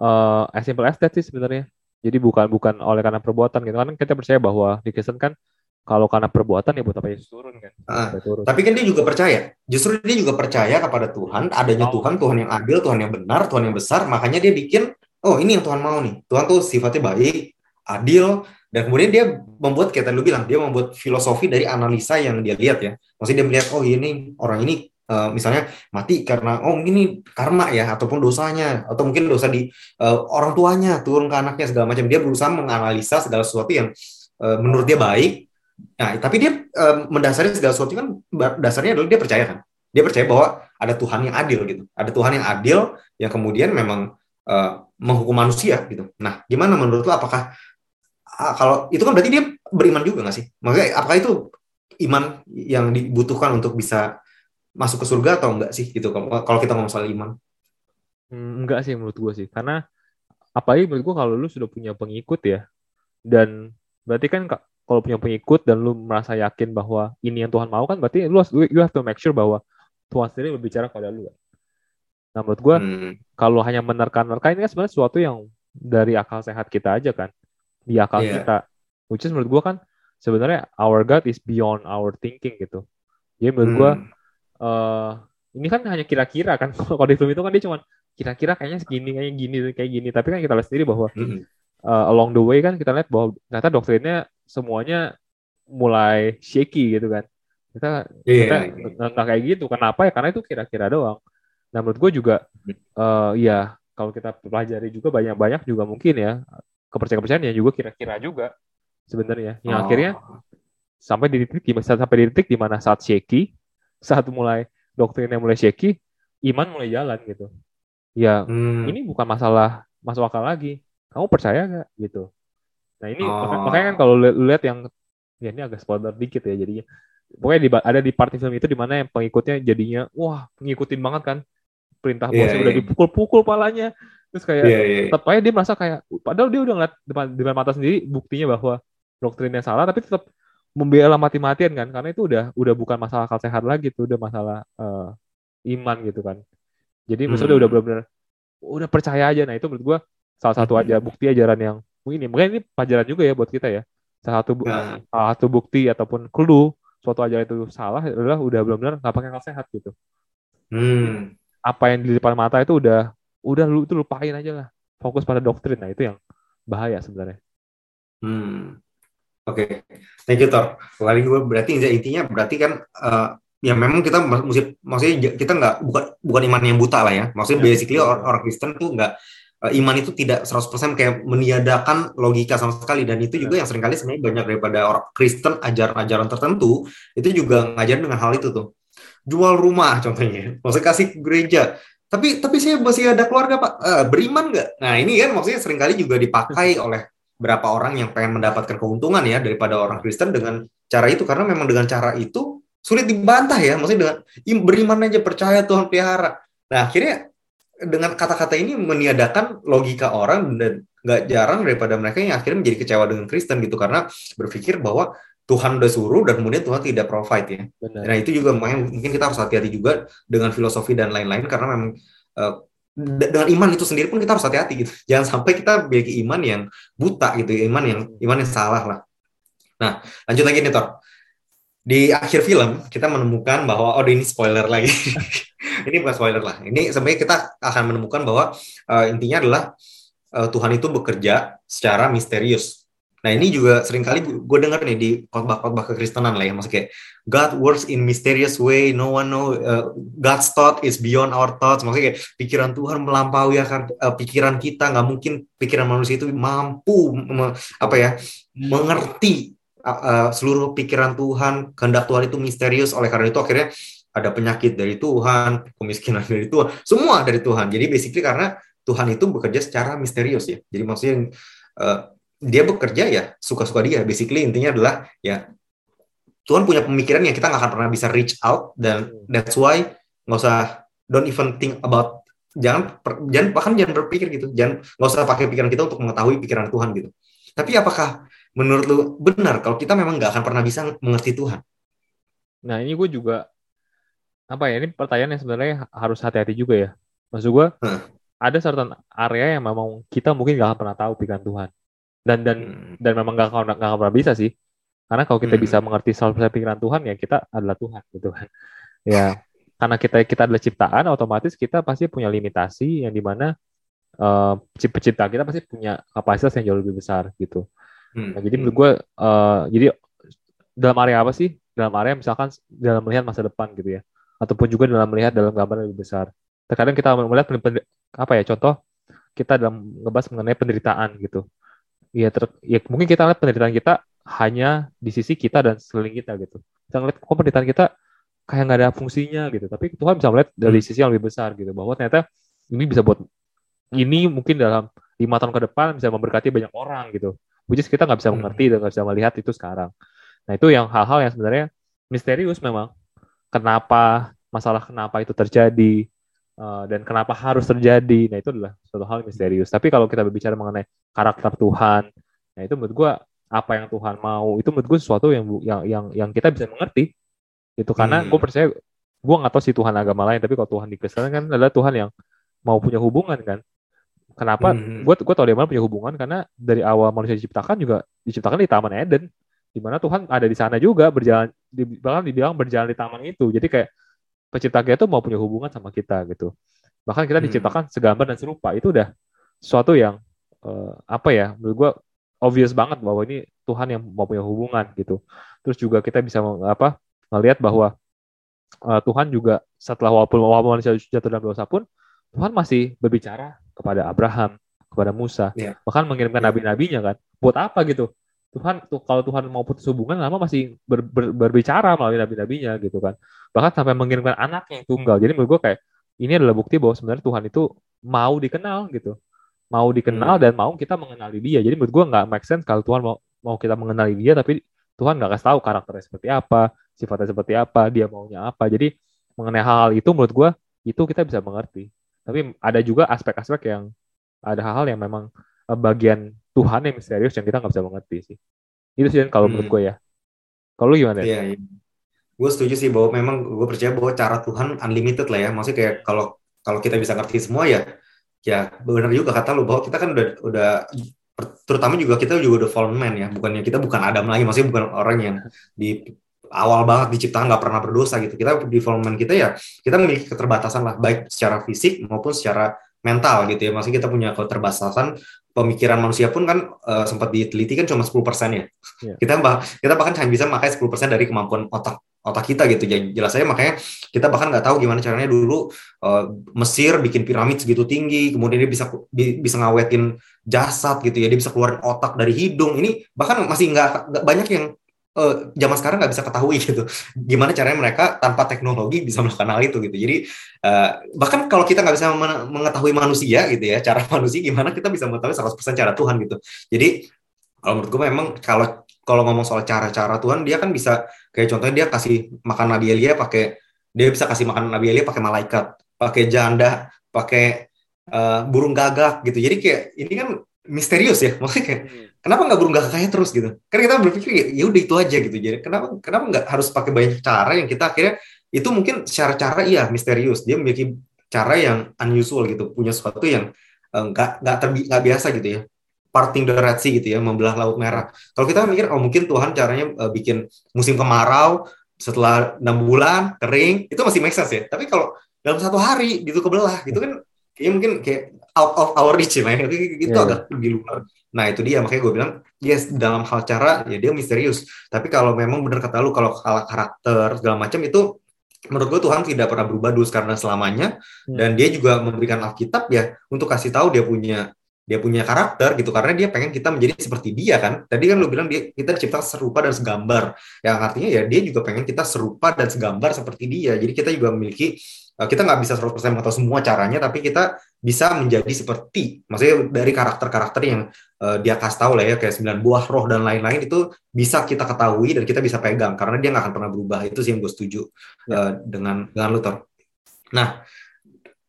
eh as simple as that sih sebenarnya. Jadi bukan bukan oleh karena perbuatan gitu kan kita percaya bahwa di Kristen kan kalau karena perbuatan ya buat apa Yesus turun kan? Sampai turun. Tapi kan dia juga percaya. Justru dia juga percaya kepada Tuhan, adanya Oh. Tuhan, Tuhan yang adil, Tuhan yang benar, Tuhan yang besar. Makanya dia bikin, oh ini yang Tuhan mau nih. Tuhan tuh sifatnya baik, adil, Dan kemudian dia membuat kayak tadi lu bilang, dia membuat filosofi dari analisa yang dia lihat ya. Maksudnya dia melihat oh ini orang ini uh, misalnya mati karena oh ini karma ya ataupun dosanya atau mungkin dosa di uh, orang tuanya turun ke anaknya segala macam. Dia berusaha menganalisa segala sesuatu yang uh, menurut dia baik. Nah, tapi dia uh, mendasari segala sesuatu kan dasarnya adalah dia percaya kan. Dia percaya bahwa ada Tuhan yang adil gitu. Ada Tuhan yang adil yang kemudian memang uh, menghukum manusia gitu. Nah, gimana menurut lo apakah Ah, kalau itu kan berarti dia beriman juga nggak sih? Makanya apakah itu iman yang dibutuhkan untuk bisa masuk ke surga atau enggak sih gitu kalau kita ngomong soal iman? Hmm, enggak sih menurut gue sih karena apalagi menurut gue kalau lu sudah punya pengikut ya dan berarti kan kalau punya pengikut dan lu merasa yakin bahwa ini yang Tuhan mau kan berarti lu you have to make sure bahwa Tuhan sendiri berbicara kepada lu. Nah menurut gue hmm. kalau hanya menerka-nerka ini kan sebenarnya sesuatu yang dari akal sehat kita aja kan di akal yeah. kita. Which is menurut gue kan sebenarnya our God is beyond our thinking gitu. Jadi menurut hmm. gue uh, ini kan hanya kira-kira kan kalau di film itu kan dia cuma kira-kira kayaknya segini kayak gini kayak gini tapi kan kita lihat sendiri bahwa hmm. uh, along the way kan kita lihat bahwa ternyata doktrinnya semuanya mulai shaky gitu kan. Kita yeah, kita yeah. nggak kayak gitu. Kenapa? Ya karena itu kira-kira doang. Nah menurut gue juga uh, ya kalau kita pelajari juga banyak-banyak juga mungkin ya kepercayaan-kepercayaan yang juga kira-kira juga sebenarnya. Yang oh. akhirnya sampai di titik sampai di titik di mana saat shaky saat mulai doktrinnya mulai shaky iman mulai jalan gitu. Ya hmm. ini bukan masalah masuk akal lagi. Kamu percaya gak gitu nah ini oh. makanya, kan kalau lihat yang ya ini agak spoiler dikit ya jadinya pokoknya di, ada di party film itu di mana yang pengikutnya jadinya wah ngikutin banget kan perintah yeah, bosnya yeah. udah dipukul-pukul palanya terus kayak yeah, yeah, tetap aja dia merasa kayak padahal dia udah ngeliat depan depan mata sendiri buktinya bahwa doktrinnya salah tapi tetap membela mati-matian kan karena itu udah udah bukan masalah akal sehat lagi itu udah masalah uh, iman gitu kan jadi hmm. maksudnya udah benar-benar udah percaya aja nah itu menurut gua salah satu aja hmm. bukti ajaran yang ini mungkin ini pelajaran juga ya buat kita ya. Salah satu nah. salah satu bukti ataupun clue suatu ajaran itu salah adalah udah benar-benar nggak pakai akal sehat gitu. Hmm. apa yang di depan mata itu udah udah lu itu lupain aja lah. Fokus pada doktrin. Nah itu yang bahaya sebenarnya. Hmm. Oke. Okay. thank you Thor. Kali gue berarti intinya berarti kan uh, ya memang kita mesti maksudnya kita nggak bukan bukan iman yang buta lah ya. Maksudnya ya, basically orang, orang Kristen tuh nggak iman itu tidak 100% kayak meniadakan logika sama sekali. Dan itu juga ya. yang sering kali sebenarnya banyak daripada orang Kristen ajaran-ajaran tertentu itu juga ngajarin dengan hal itu tuh. Jual rumah contohnya maksudnya kasih gereja. Tapi tapi saya masih ada keluarga pak. Uh, beriman nggak? Nah ini kan maksudnya sering kali juga dipakai oleh berapa orang yang pengen mendapatkan keuntungan ya daripada orang Kristen dengan cara itu. Karena memang dengan cara itu sulit dibantah ya. Maksudnya dengan beriman aja percaya Tuhan pelihara. Nah akhirnya dengan kata-kata ini meniadakan logika orang dan nggak jarang daripada mereka yang akhirnya menjadi kecewa dengan Kristen gitu karena berpikir bahwa Tuhan udah suruh dan kemudian Tuhan tidak provide ya. Benar. Nah itu juga mungkin kita harus hati-hati juga dengan filosofi dan lain-lain karena memang uh, dengan iman itu sendiri pun kita harus hati-hati gitu. Jangan sampai kita memiliki iman yang buta gitu, iman yang iman yang salah lah. Nah lanjut lagi nih Tor. Di akhir film kita menemukan bahwa oh ini spoiler lagi. ini bukan spoiler lah. Ini sebenarnya kita akan menemukan bahwa uh, intinya adalah uh, Tuhan itu bekerja secara misterius. Nah ini juga sering kali gue dengar nih di khotbah-khotbah kekristenan lah ya, maksudnya kayak God works in mysterious way, no one know, uh, God's thought is beyond our thoughts, maksudnya kayak pikiran Tuhan melampaui akan uh, pikiran kita, nggak mungkin pikiran manusia itu mampu me, apa ya mengerti uh, uh, seluruh pikiran Tuhan, kehendak Tuhan itu misterius, oleh karena itu akhirnya ada penyakit dari Tuhan, kemiskinan dari Tuhan, semua dari Tuhan. Jadi basically karena Tuhan itu bekerja secara misterius ya. Jadi maksudnya uh, dia bekerja ya suka-suka dia. Basically intinya adalah ya Tuhan punya pemikiran yang kita nggak akan pernah bisa reach out dan that's why nggak usah don't even think about jangan jangan bahkan jangan berpikir gitu jangan nggak usah pakai pikiran kita untuk mengetahui pikiran Tuhan gitu tapi apakah menurut lu benar kalau kita memang nggak akan pernah bisa mengerti Tuhan nah ini gue juga apa ya ini pertanyaan yang sebenarnya harus hati-hati juga ya maksud gue hmm. ada certain area yang memang kita mungkin nggak akan pernah tahu pikiran Tuhan dan dan hmm. dan memang gak, gak, gak pernah bisa sih karena kalau kita hmm. bisa mengerti soal pikiran Tuhan ya kita adalah Tuhan gitu kan ya karena kita kita adalah ciptaan otomatis kita pasti punya limitasi yang di mana uh, pencipta kita pasti punya kapasitas yang jauh lebih besar gitu Hmm. Nah, jadi menurut gue, uh, jadi dalam area apa sih? Dalam area misalkan dalam melihat masa depan gitu ya, ataupun juga dalam melihat dalam gambar lebih besar. Terkadang kita melihat apa ya contoh kita dalam ngebahas mengenai penderitaan gitu. Ya, ter, ya mungkin kita lihat penderitaan kita hanya di sisi kita dan sekeliling kita gitu. Kita ngeliat kok penderitaan kita kayak nggak ada fungsinya gitu. Tapi Tuhan bisa melihat dari hmm. sisi yang lebih besar gitu, bahwa ternyata ini bisa buat ini mungkin dalam lima tahun ke depan bisa memberkati banyak orang gitu. Which is kita nggak bisa hmm. mengerti dan nggak bisa melihat itu sekarang. Nah itu yang hal-hal yang sebenarnya misterius memang. Kenapa masalah kenapa itu terjadi uh, dan kenapa harus terjadi. Nah itu adalah suatu hal misterius. Tapi kalau kita berbicara mengenai karakter Tuhan, nah itu menurut gue apa yang Tuhan mau itu menurut gue sesuatu yang yang yang yang kita bisa mengerti. Itu karena hmm. gue percaya gue nggak tahu si Tuhan agama lain, tapi kalau Tuhan di Kristen kan adalah Tuhan yang mau punya hubungan kan. Kenapa? Hmm. Gue gue tau dia mana punya hubungan karena dari awal manusia diciptakan juga diciptakan di Taman Eden di mana Tuhan ada di sana juga berjalan di, bahkan dibilang berjalan di taman itu jadi kayak pencipta kita itu mau punya hubungan sama kita gitu bahkan kita hmm. diciptakan segambar dan serupa itu udah sesuatu yang uh, apa ya menurut gue obvious banget bahwa ini Tuhan yang mau punya hubungan gitu terus juga kita bisa apa melihat bahwa uh, Tuhan juga setelah walaupun walaupun manusia jatuh dalam dosa pun Tuhan masih berbicara kepada Abraham kepada Musa. Yeah. bahkan mengirimkan yeah. nabi-nabinya kan. Buat apa gitu? Tuhan tuh kalau Tuhan mau putus hubungan lama masih ber, ber, berbicara melalui nabi-nabinya gitu kan. Bahkan sampai mengirimkan anaknya yang tunggal. Jadi menurut gue kayak ini adalah bukti bahwa sebenarnya Tuhan itu mau dikenal gitu. Mau dikenal hmm. dan mau kita mengenali dia. Jadi menurut gue nggak make sense kalau Tuhan mau mau kita mengenali dia tapi Tuhan nggak kasih tahu karakternya seperti apa sifatnya seperti apa dia maunya apa. Jadi mengenai hal-hal itu menurut gue itu kita bisa mengerti tapi ada juga aspek-aspek yang ada hal-hal yang memang eh, bagian Tuhan yang misterius yang kita nggak bisa mengerti sih. Itu sih kalau hmm. menurut gue ya. Kalau gimana? Iya, iya. Gue setuju sih bahwa memang gue percaya bahwa cara Tuhan unlimited lah ya. Maksudnya kayak kalau kalau kita bisa ngerti semua ya, ya benar juga kata lo bahwa kita kan udah udah terutama juga kita juga udah fallen man ya. Bukannya kita bukan Adam lagi, maksudnya bukan orang yang di awal banget diciptakan nggak pernah berdosa gitu. Kita man kita ya kita memiliki keterbatasan lah baik secara fisik maupun secara mental gitu ya. Maksudnya kita punya keterbatasan pemikiran manusia pun kan uh, sempat diteliti kan cuma 10% ya. Yeah. Kita bah kita bahkan hanya bisa pakai 10% dari kemampuan otak otak kita gitu. Jadi jelas saja makanya kita bahkan nggak tahu gimana caranya dulu uh, Mesir bikin piramid segitu tinggi, kemudian dia bisa bisa ngawetin jasad gitu ya, dia bisa keluarin otak dari hidung. Ini bahkan masih nggak banyak yang uh, zaman sekarang nggak bisa ketahui gitu. Gimana caranya mereka tanpa teknologi bisa melakukan hal itu gitu. Jadi uh, bahkan kalau kita nggak bisa mengetahui manusia gitu ya cara manusia gimana kita bisa mengetahui 100% cara Tuhan gitu. Jadi kalau menurut gue memang kalau kalau ngomong soal cara-cara Tuhan dia kan bisa kayak contohnya dia kasih makan Nabi Elia pakai dia bisa kasih makan Nabi Elia pakai malaikat pakai janda pakai uh, burung gagak gitu. Jadi kayak ini kan misterius ya. Maksudnya kayak hmm. Kenapa nggak burung gagaknya terus gitu? Kan kita berpikir ya, udah itu aja gitu. Jadi kenapa kenapa nggak harus pakai banyak cara yang kita akhirnya itu mungkin secara cara iya misterius. Dia memiliki cara yang unusual gitu. Punya sesuatu yang eh, nggak uh, nggak nggak biasa gitu ya. Parting the Red Sea gitu ya membelah laut merah. Kalau kita mikir oh mungkin Tuhan caranya uh, bikin musim kemarau setelah enam bulan kering itu masih make sense ya. Tapi kalau dalam satu hari gitu kebelah gitu kan kayaknya mungkin kayak out of our reach ya, itu, itu yeah. agak lebih luar. Nah itu dia makanya gue bilang yes dalam hal cara ya dia misterius. Tapi kalau memang benar kata lu kalau karakter segala macam itu menurut gue Tuhan tidak pernah berubah dulu karena selamanya hmm. dan dia juga memberikan Alkitab ya untuk kasih tahu dia punya dia punya karakter gitu karena dia pengen kita menjadi seperti dia kan tadi kan lu bilang dia kita dicipta serupa dan segambar yang artinya ya dia juga pengen kita serupa dan segambar seperti dia jadi kita juga memiliki Eh, kita nggak bisa 100% mengetahui semua caranya, tapi kita bisa menjadi seperti, maksudnya dari karakter-karakter yang uh, dia kasih tahu lah ya, kayak sembilan buah roh dan lain-lain itu bisa kita ketahui dan kita bisa pegang karena dia nggak akan pernah berubah. Itu sih yang gue setuju ya. uh, dengan dengan Luther. Nah,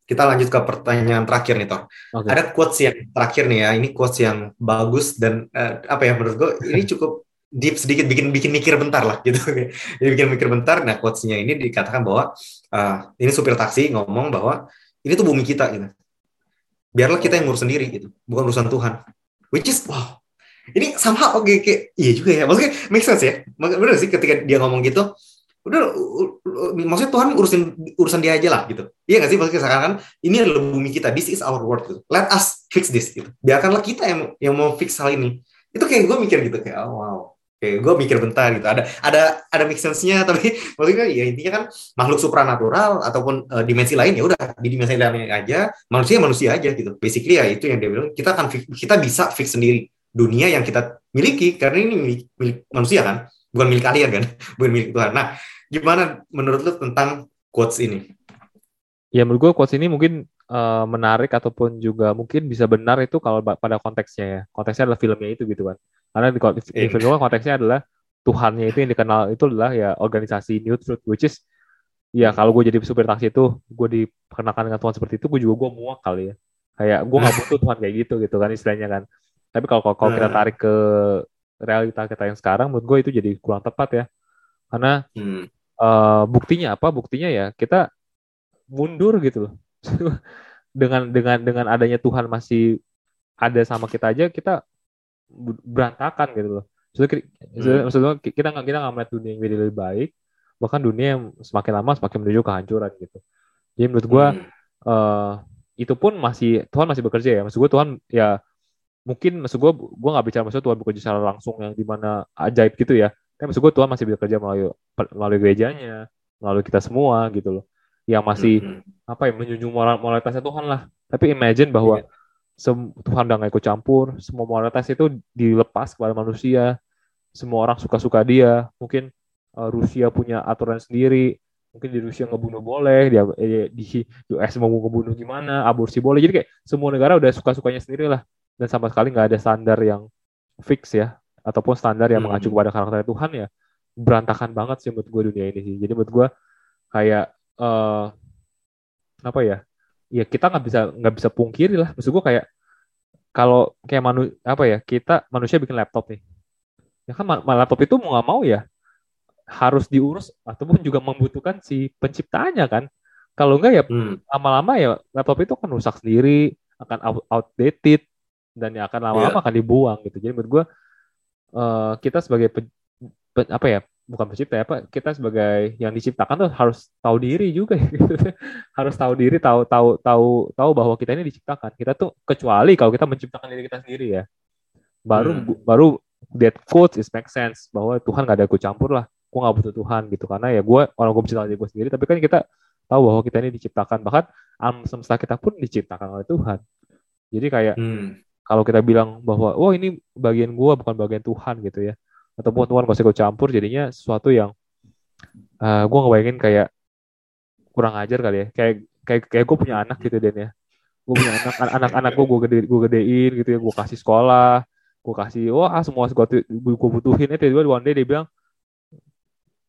kita lanjut ke pertanyaan terakhir nih Tor. Okay. Ada quotes yang terakhir nih ya, ini quotes yang bagus dan uh, apa ya menurut gue ini cukup deep sedikit bikin bikin mikir bentar lah gitu. Jadi bikin mikir bentar. Nah quotesnya ini dikatakan bahwa uh, ini supir taksi ngomong bahwa ini tuh bumi kita gitu. Biarlah kita yang ngurus sendiri gitu, bukan urusan Tuhan. Which is wow. Ini sama oke okay, kayak iya juga ya. Maksudnya make sense ya. Benar sih ketika dia ngomong gitu, udah maksudnya Tuhan urusin urusan dia aja lah gitu. Iya nggak sih maksudnya sekarang kan ini adalah bumi kita. This is our world gitu. Let us fix this gitu. Biarkanlah kita yang yang mau fix hal ini itu kayak gue mikir gitu kayak oh, wow kayak gue mikir bentar gitu. Ada ada ada make sense-nya tapi maksudnya ya intinya kan makhluk supranatural ataupun uh, dimensi lain ya udah di dimensi lain aja manusia manusia aja gitu. Basically ya itu yang dia bilang kita akan kita bisa fix sendiri dunia yang kita miliki karena ini milik, milik manusia kan bukan milik kalian kan bukan milik Tuhan. Nah gimana menurut lu tentang quotes ini? Ya menurut gue quotes ini mungkin uh, menarik ataupun juga mungkin bisa benar itu kalau pada konteksnya ya. Konteksnya adalah filmnya itu gitu kan karena di, di iya. konteksnya adalah Tuhannya itu yang dikenal itu adalah ya organisasi New Truth which is ya kalau gue jadi supir taksi itu gue diperkenalkan dengan Tuhan seperti itu gue juga gue muak kali ya kayak gue nggak butuh Tuhan kayak gitu gitu kan istilahnya kan tapi kalau kalau kita hmm. tarik ke realita kita yang sekarang menurut gue itu jadi kurang tepat ya karena hmm. uh, buktinya apa buktinya ya kita mundur gitu loh dengan dengan dengan adanya Tuhan masih ada sama kita aja kita berantakan gitu loh. Maksudnya, hmm. maksudnya kita nggak kita nggak melihat dunia yang jadi lebih baik, bahkan dunia yang semakin lama semakin menuju kehancuran gitu. Jadi menurut gue hmm. uh, itu pun masih Tuhan masih bekerja ya. Maksud gue Tuhan ya mungkin maksud gue gue nggak bicara maksud Tuhan bekerja secara langsung yang di mana ajaib gitu ya. Tapi maksud gue Tuhan masih bekerja melalui melalui gerejanya, melalui kita semua gitu loh yang masih hmm. apa ya menjunjung moral moralitasnya Tuhan lah. Tapi imagine bahwa yeah. Tuhan udah gak ikut campur, semua moralitas itu dilepas kepada manusia, semua orang suka-suka dia. Mungkin uh, Rusia punya aturan sendiri, mungkin di Rusia ngebunuh boleh, eh, di US mau ngebunuh gimana, aborsi boleh. Jadi kayak semua negara udah suka-sukanya sendiri lah, dan sama sekali nggak ada standar yang fix ya, ataupun standar yang hmm. mengacu kepada karakter Tuhan ya berantakan banget sih menurut gue dunia ini sih. Jadi menurut gue kayak uh, apa ya ya kita nggak bisa nggak bisa pungkiri lah maksud gue kayak kalau kayak manu apa ya kita manusia bikin laptop nih ya kan laptop itu mau nggak mau ya harus diurus ataupun juga membutuhkan si penciptanya kan kalau enggak ya hmm. lama-lama ya laptop itu akan rusak sendiri akan outdated dan ya akan lama-lama yeah. akan dibuang gitu jadi menurut gue uh, kita sebagai pe, pe, apa ya bukan pencipta ya pak kita sebagai yang diciptakan tuh harus tahu diri juga gitu. harus tahu diri tahu tahu tahu tahu bahwa kita ini diciptakan. Kita tuh kecuali kalau kita menciptakan diri kita sendiri ya. Baru hmm. baru that quote is make sense bahwa Tuhan gak ada ikut campur lah. Gue gak butuh Tuhan gitu. Karena ya gue orang gue menciptakan diri gue sendiri tapi kan kita tahu bahwa kita ini diciptakan. Bahkan alam semesta kita pun diciptakan oleh Tuhan. Jadi kayak hmm. kalau kita bilang bahwa oh ini bagian gue bukan bagian Tuhan gitu ya ataupun Tuhan masih ikut campur jadinya sesuatu yang uh, eh, gue ngebayangin kayak kurang ajar kali ya. Kayak kayak kayak gue punya anak gitu dan ya. Gue punya anak anak anak gue gue gede gue gedein gitu ya. Gue kasih sekolah gue kasih wah semua gue gue butuhin itu tiba one day dia bilang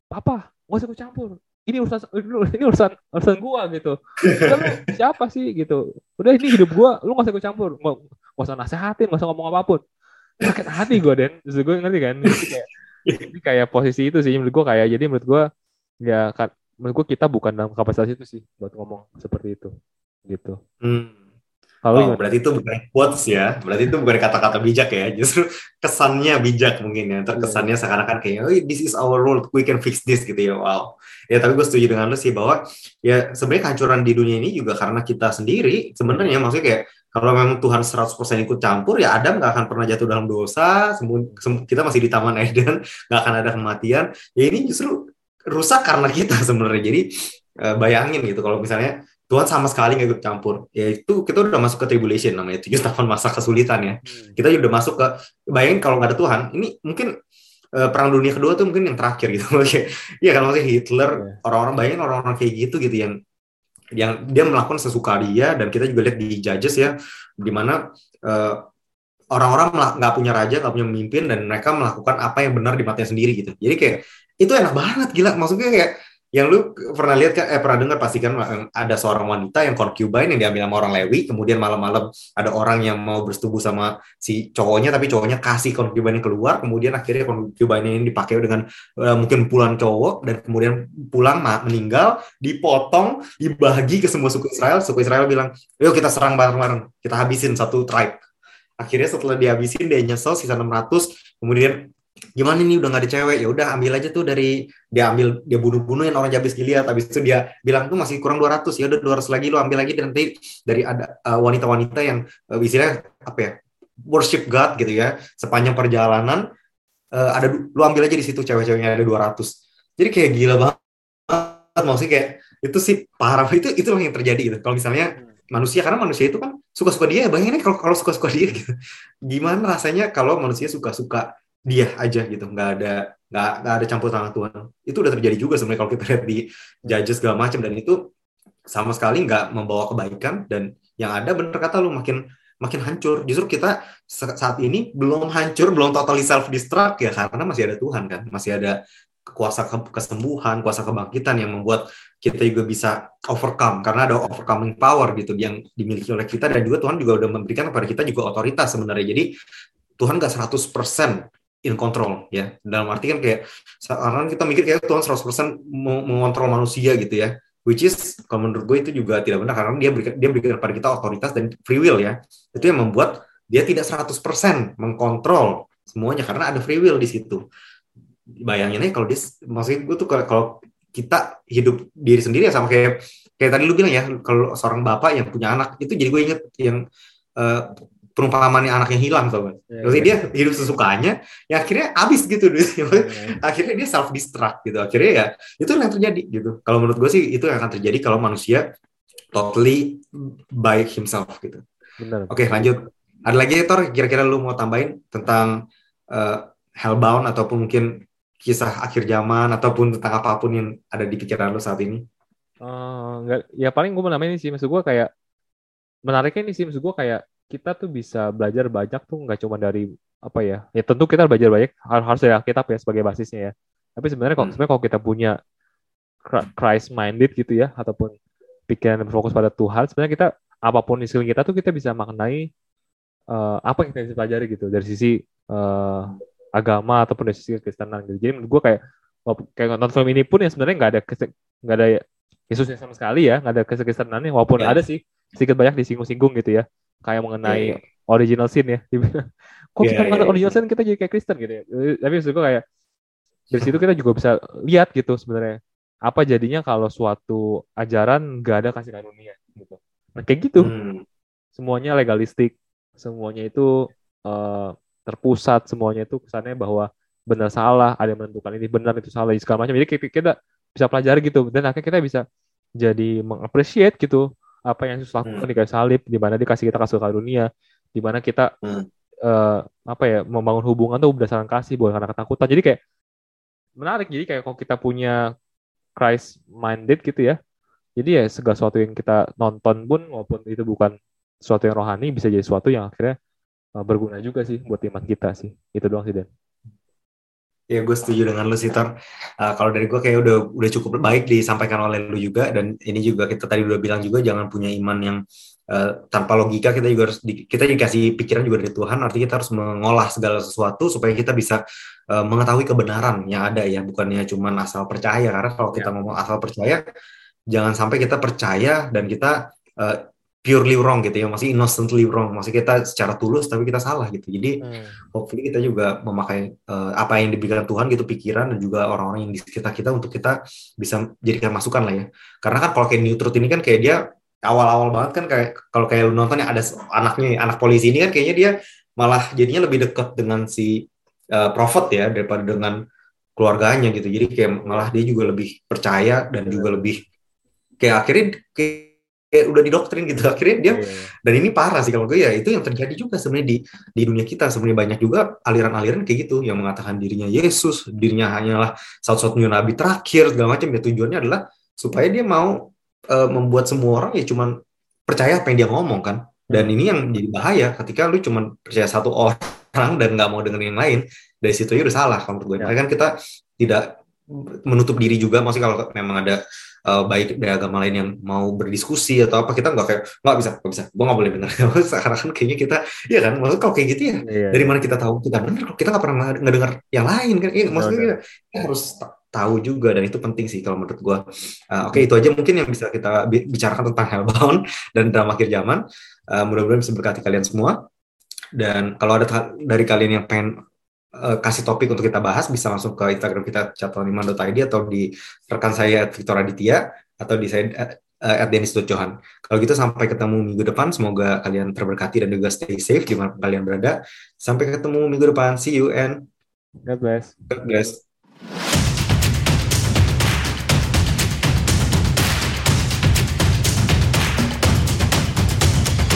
papa gak usah gue campur. Ini urusan ini urusan urusan gue gitu. Siapa sih? gitu. Udah ini hidup gue lu gak usah gue campur. Gak, gak usah nasehatin gak usah ngomong apa pun sakit hati gue Den. Terus gue ngerti kan? Jadi kayak ini kayak posisi itu sih menurut gue kayak jadi menurut gue ya kan menurut gue kita bukan dalam kapasitas itu sih buat ngomong seperti itu gitu. Hmm. Kalau oh, berarti itu bukan quotes ya, berarti itu bukan kata-kata bijak ya, justru kesannya bijak mungkin ya, terkesannya iya. seakan-akan kayak, oh this is our world, we can fix this gitu ya, wow. Ya tapi gue setuju dengan lu sih bahwa ya sebenarnya kehancuran di dunia ini juga karena kita sendiri, sebenarnya. Maksudnya kayak kalau memang Tuhan 100% ikut campur, ya Adam nggak akan pernah jatuh dalam dosa, kita masih di Taman Eden, nggak akan ada kematian. Ya ini justru rusak karena kita sebenarnya. Jadi eh, bayangin gitu, kalau misalnya Tuhan sama sekali nggak ikut campur, ya itu kita udah masuk ke tribulation namanya tujuh tahun masa kesulitan ya. Hmm. Kita udah masuk ke, bayangin kalau nggak ada Tuhan, ini mungkin uh, perang dunia kedua tuh mungkin yang terakhir gitu. Iya kan maksudnya Hitler, iya. orang-orang bayangin orang-orang kayak gitu gitu yang yang dia melakukan sesuka dia dan kita juga lihat di judges ya di mana uh, orang-orang nggak punya raja nggak punya pemimpin dan mereka melakukan apa yang benar di matanya sendiri gitu. Jadi kayak itu enak banget gila. Maksudnya kayak yang lu pernah lihat kan eh pernah dengar pasti kan ada seorang wanita yang concubine yang diambil sama orang Lewi kemudian malam-malam ada orang yang mau bersetubuh sama si cowoknya tapi cowoknya kasih concubine keluar kemudian akhirnya concubine ini dipakai dengan uh, mungkin pulang cowok dan kemudian pulang meninggal dipotong dibagi ke semua suku Israel. Suku Israel bilang yuk kita serang bareng-bareng kita habisin satu tribe. Akhirnya setelah dihabisin dia nyesel sisa 600 kemudian gimana nih udah gak ada cewek? Ya udah ambil aja tuh dari dia ambil dia bunuh-bunuhin orang Jabes Gilead habis itu dia bilang tuh masih kurang 200 ya udah 200 lagi lu ambil lagi. Dan nanti dari ada wanita wanita-wanita yang uh, istilahnya apa ya worship God gitu ya sepanjang perjalanan uh, ada lu ambil aja di situ cewek-ceweknya ada 200 jadi kayak gila banget. Maksudnya kayak itu sih parah itu itu yang terjadi gitu. Kalau misalnya manusia karena manusia itu kan suka-suka dia bayangin kalau kalau suka-suka dia gitu. Gimana rasanya kalau manusia suka-suka dia aja gitu nggak ada nggak nggak ada campur tangan Tuhan. Itu udah terjadi juga sebenarnya kalau kita lihat di judges segala macam dan itu sama sekali nggak membawa kebaikan dan yang ada bener kata lu makin makin hancur. Justru kita saat ini belum hancur belum totally self destruct ya karena masih ada Tuhan kan. Masih ada kuasa kesembuhan, kuasa kebangkitan yang membuat kita juga bisa overcome. Karena ada overcoming power gitu yang dimiliki oleh kita dan juga Tuhan juga udah memberikan kepada kita juga otoritas sebenarnya. Jadi Tuhan gak 100% in control ya. Dalam arti kan kayak sekarang kita mikir kayak Tuhan 100% mengontrol manusia gitu ya. Which is kalau menurut gue itu juga tidak benar karena dia berikan dia berikan kepada kita otoritas dan free will ya. Itu yang membuat dia tidak 100% mengkontrol semuanya karena ada free will di situ bayangin aja kalau dia maksudnya gue tuh kalau kita hidup diri sendiri ya sama kayak kayak tadi lu bilang ya kalau seorang bapak yang punya anak itu jadi gue inget yang uh, perumpamaan anak yang hilang sobat. Yeah, Maksudnya yeah. dia hidup sesukanya, ya akhirnya habis gitu, yeah, yeah. akhirnya dia self destruct gitu. Akhirnya ya itu yang terjadi gitu. Kalau menurut gue sih itu yang akan terjadi kalau manusia totally by himself gitu. Benar. Oke lanjut. Ada lagi Tor kira-kira lu mau tambahin tentang uh, Hellbound ataupun mungkin kisah akhir zaman ataupun tentang apa pun yang ada di pikiran lo saat ini? Uh, enggak, ya paling gue mau namain ini sih, maksud gue kayak menariknya ini sih, maksud gue kayak kita tuh bisa belajar banyak tuh nggak cuma dari apa ya, ya tentu kita belajar banyak harus dari Alkitab ya sebagai basisnya ya. Tapi sebenarnya kalau hmm. sebenarnya kalau kita punya Christ minded gitu ya, ataupun pikiran yang berfokus pada Tuhan, sebenarnya kita apa pun di sekeliling kita tuh kita bisa maknai uh, apa yang kita bisa pelajari gitu dari sisi uh, agama ataupun dari sisi kekristenan gitu. Jadi menurut gue kayak kayak nonton film ini pun ya sebenarnya nggak ada nggak ada Yesusnya sama sekali ya, nggak ada kekristenannya walaupun yeah. ada sih sedikit banyak disinggung-singgung gitu ya. Kayak mengenai yeah, yeah. original sin ya. Kok yeah, kita yeah, yeah. original sin kita jadi kayak Kristen gitu ya. Tapi maksud gue kayak dari situ kita juga bisa lihat gitu sebenarnya apa jadinya kalau suatu ajaran nggak ada kasih karunia gitu. Nah kayak gitu. Hmm. Semuanya legalistik, semuanya itu uh, terpusat semuanya itu kesannya bahwa benar salah ada yang menentukan ini benar itu salah segala macam jadi kita, kita bisa pelajari gitu dan akhirnya kita bisa jadi mengapresiasi gitu apa yang Yesus lakukan hmm. di kayu salib di mana dikasih kita kasih karunia di mana kita hmm. uh, apa ya membangun hubungan tuh berdasarkan kasih bukan karena ketakutan jadi kayak menarik jadi kayak kalau kita punya Christ minded gitu ya jadi ya segala sesuatu yang kita nonton pun maupun itu bukan sesuatu yang rohani bisa jadi sesuatu yang akhirnya Eh, berguna juga sih buat iman kita sih. Itu doang sih Dan. Ya gue setuju dengan lu sih Tor. Uh, kalau dari gue kayak udah udah cukup baik disampaikan oleh lu juga dan ini juga kita tadi udah bilang juga jangan punya iman yang uh, tanpa logika kita juga harus di, kita dikasih pikiran juga dari Tuhan artinya kita harus mengolah segala sesuatu supaya kita bisa uh, mengetahui kebenaran yang ada ya bukannya cuma asal percaya karena kalau kita ya. ngomong asal percaya jangan sampai kita percaya dan kita uh, purely wrong gitu ya, masih innocently wrong, masih kita secara tulus tapi kita salah gitu. Jadi hmm. hopefully kita juga memakai uh, apa yang diberikan Tuhan gitu pikiran dan juga orang-orang yang di sekitar kita untuk kita bisa jadikan masukan lah ya. Karena kan kalau kayak New Truth ini kan kayak dia awal-awal banget kan kayak kalau kayak lu nonton ya ada anaknya anak polisi ini kan kayaknya dia malah jadinya lebih dekat dengan si uh, prophet ya daripada dengan keluarganya gitu. Jadi kayak malah dia juga lebih percaya dan juga lebih kayak akhirnya kayak kayak udah didoktrin gitu. Akhirnya dia yeah. dan ini parah sih kalau gue ya itu yang terjadi juga sebenarnya di di dunia kita. Sebenarnya banyak juga aliran-aliran kayak gitu yang mengatakan dirinya Yesus dirinya hanyalah satu-satunya nabi terakhir segala macam. Ya tujuannya adalah supaya dia mau uh, membuat semua orang ya cuman percaya apa yang dia ngomong kan. Dan ini yang jadi bahaya ketika lu cuman percaya satu orang dan nggak mau dengerin yang lain dari situ ya udah salah kalau menurut gue. Yeah. kan kita tidak menutup diri juga. Maksudnya kalau memang ada uh, baik dari agama lain yang mau berdiskusi atau apa kita nggak kayak nggak bisa nggak bisa gue nggak boleh benar sekarang kan kayaknya kita ya kan? Maksudnya kalau kayak gitu ya? Iya, dari mana kita tahu kita benar kalau kita nggak pernah ngedengar yang lain kan? Iya, maksudnya kita, kita harus tahu juga dan itu penting sih kalau menurut gue uh, oke okay, itu aja mungkin yang bisa kita bicarakan tentang hellbound dan drama akhir zaman. Uh, mudah-mudahan bisa berkati kalian semua. Dan kalau ada dari kalian yang pengen uh, kasih topik untuk kita bahas bisa langsung ke Instagram kita catoniman.id atau di rekan saya Victor Aditya atau di saya uh, at Dennis Johan. Kalau gitu sampai ketemu minggu depan. Semoga kalian terberkati dan juga stay safe di mana kalian berada. Sampai ketemu minggu depan. See you and God bless. God bless.